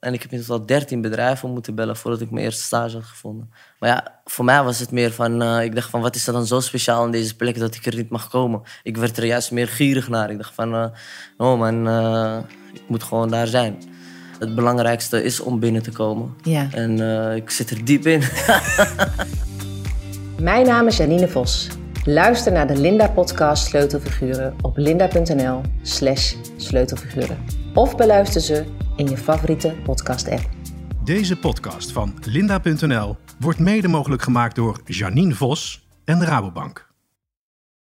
En ik heb in totaal 13 bedrijven moeten bellen voordat ik mijn eerste stage had gevonden. Maar ja, voor mij was het meer van, uh, ik dacht van, wat is er dan zo speciaal in deze plek dat ik er niet mag komen? Ik werd er juist meer gierig naar. Ik dacht van, uh, oh man, uh, ik moet gewoon daar zijn. Het belangrijkste is om binnen te komen. Ja. En ik zit er diep in. Mijn naam is Janine Vos. Luister naar de Linda-podcast Sleutelfiguren op linda.nl slash sleutelfiguren. Of beluister ze in je favoriete podcast-app. Deze podcast van linda.nl wordt mede mogelijk gemaakt door Janine Vos en de Rabobank.